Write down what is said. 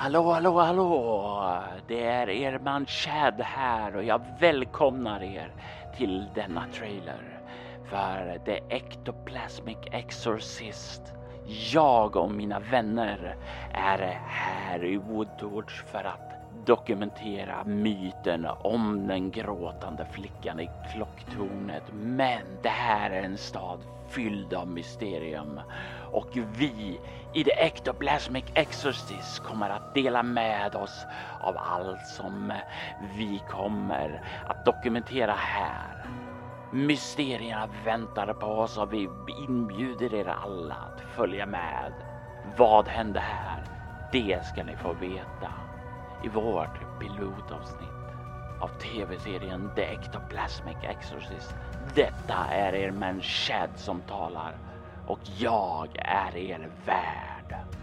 Hallå, hallå, hallå! Det är er man Chad här och jag välkomnar er till denna trailer för The Ectoplasmic Exorcist. Jag och mina vänner är här i Woodward för att dokumentera myten om den gråtande flickan i klocktornet. Men det här är en stad fylld av mysterium och vi i The Ectoplasmic Exorcist kommer att dela med oss av allt som vi kommer att dokumentera här. Mysterierna väntar på oss och vi inbjuder er alla att följa med. Vad hände här? Det ska ni få veta i vårt pilotavsnitt av tv-serien The Ectoplasmic Exorcist. Detta är er man Chad som talar och jag är er värd.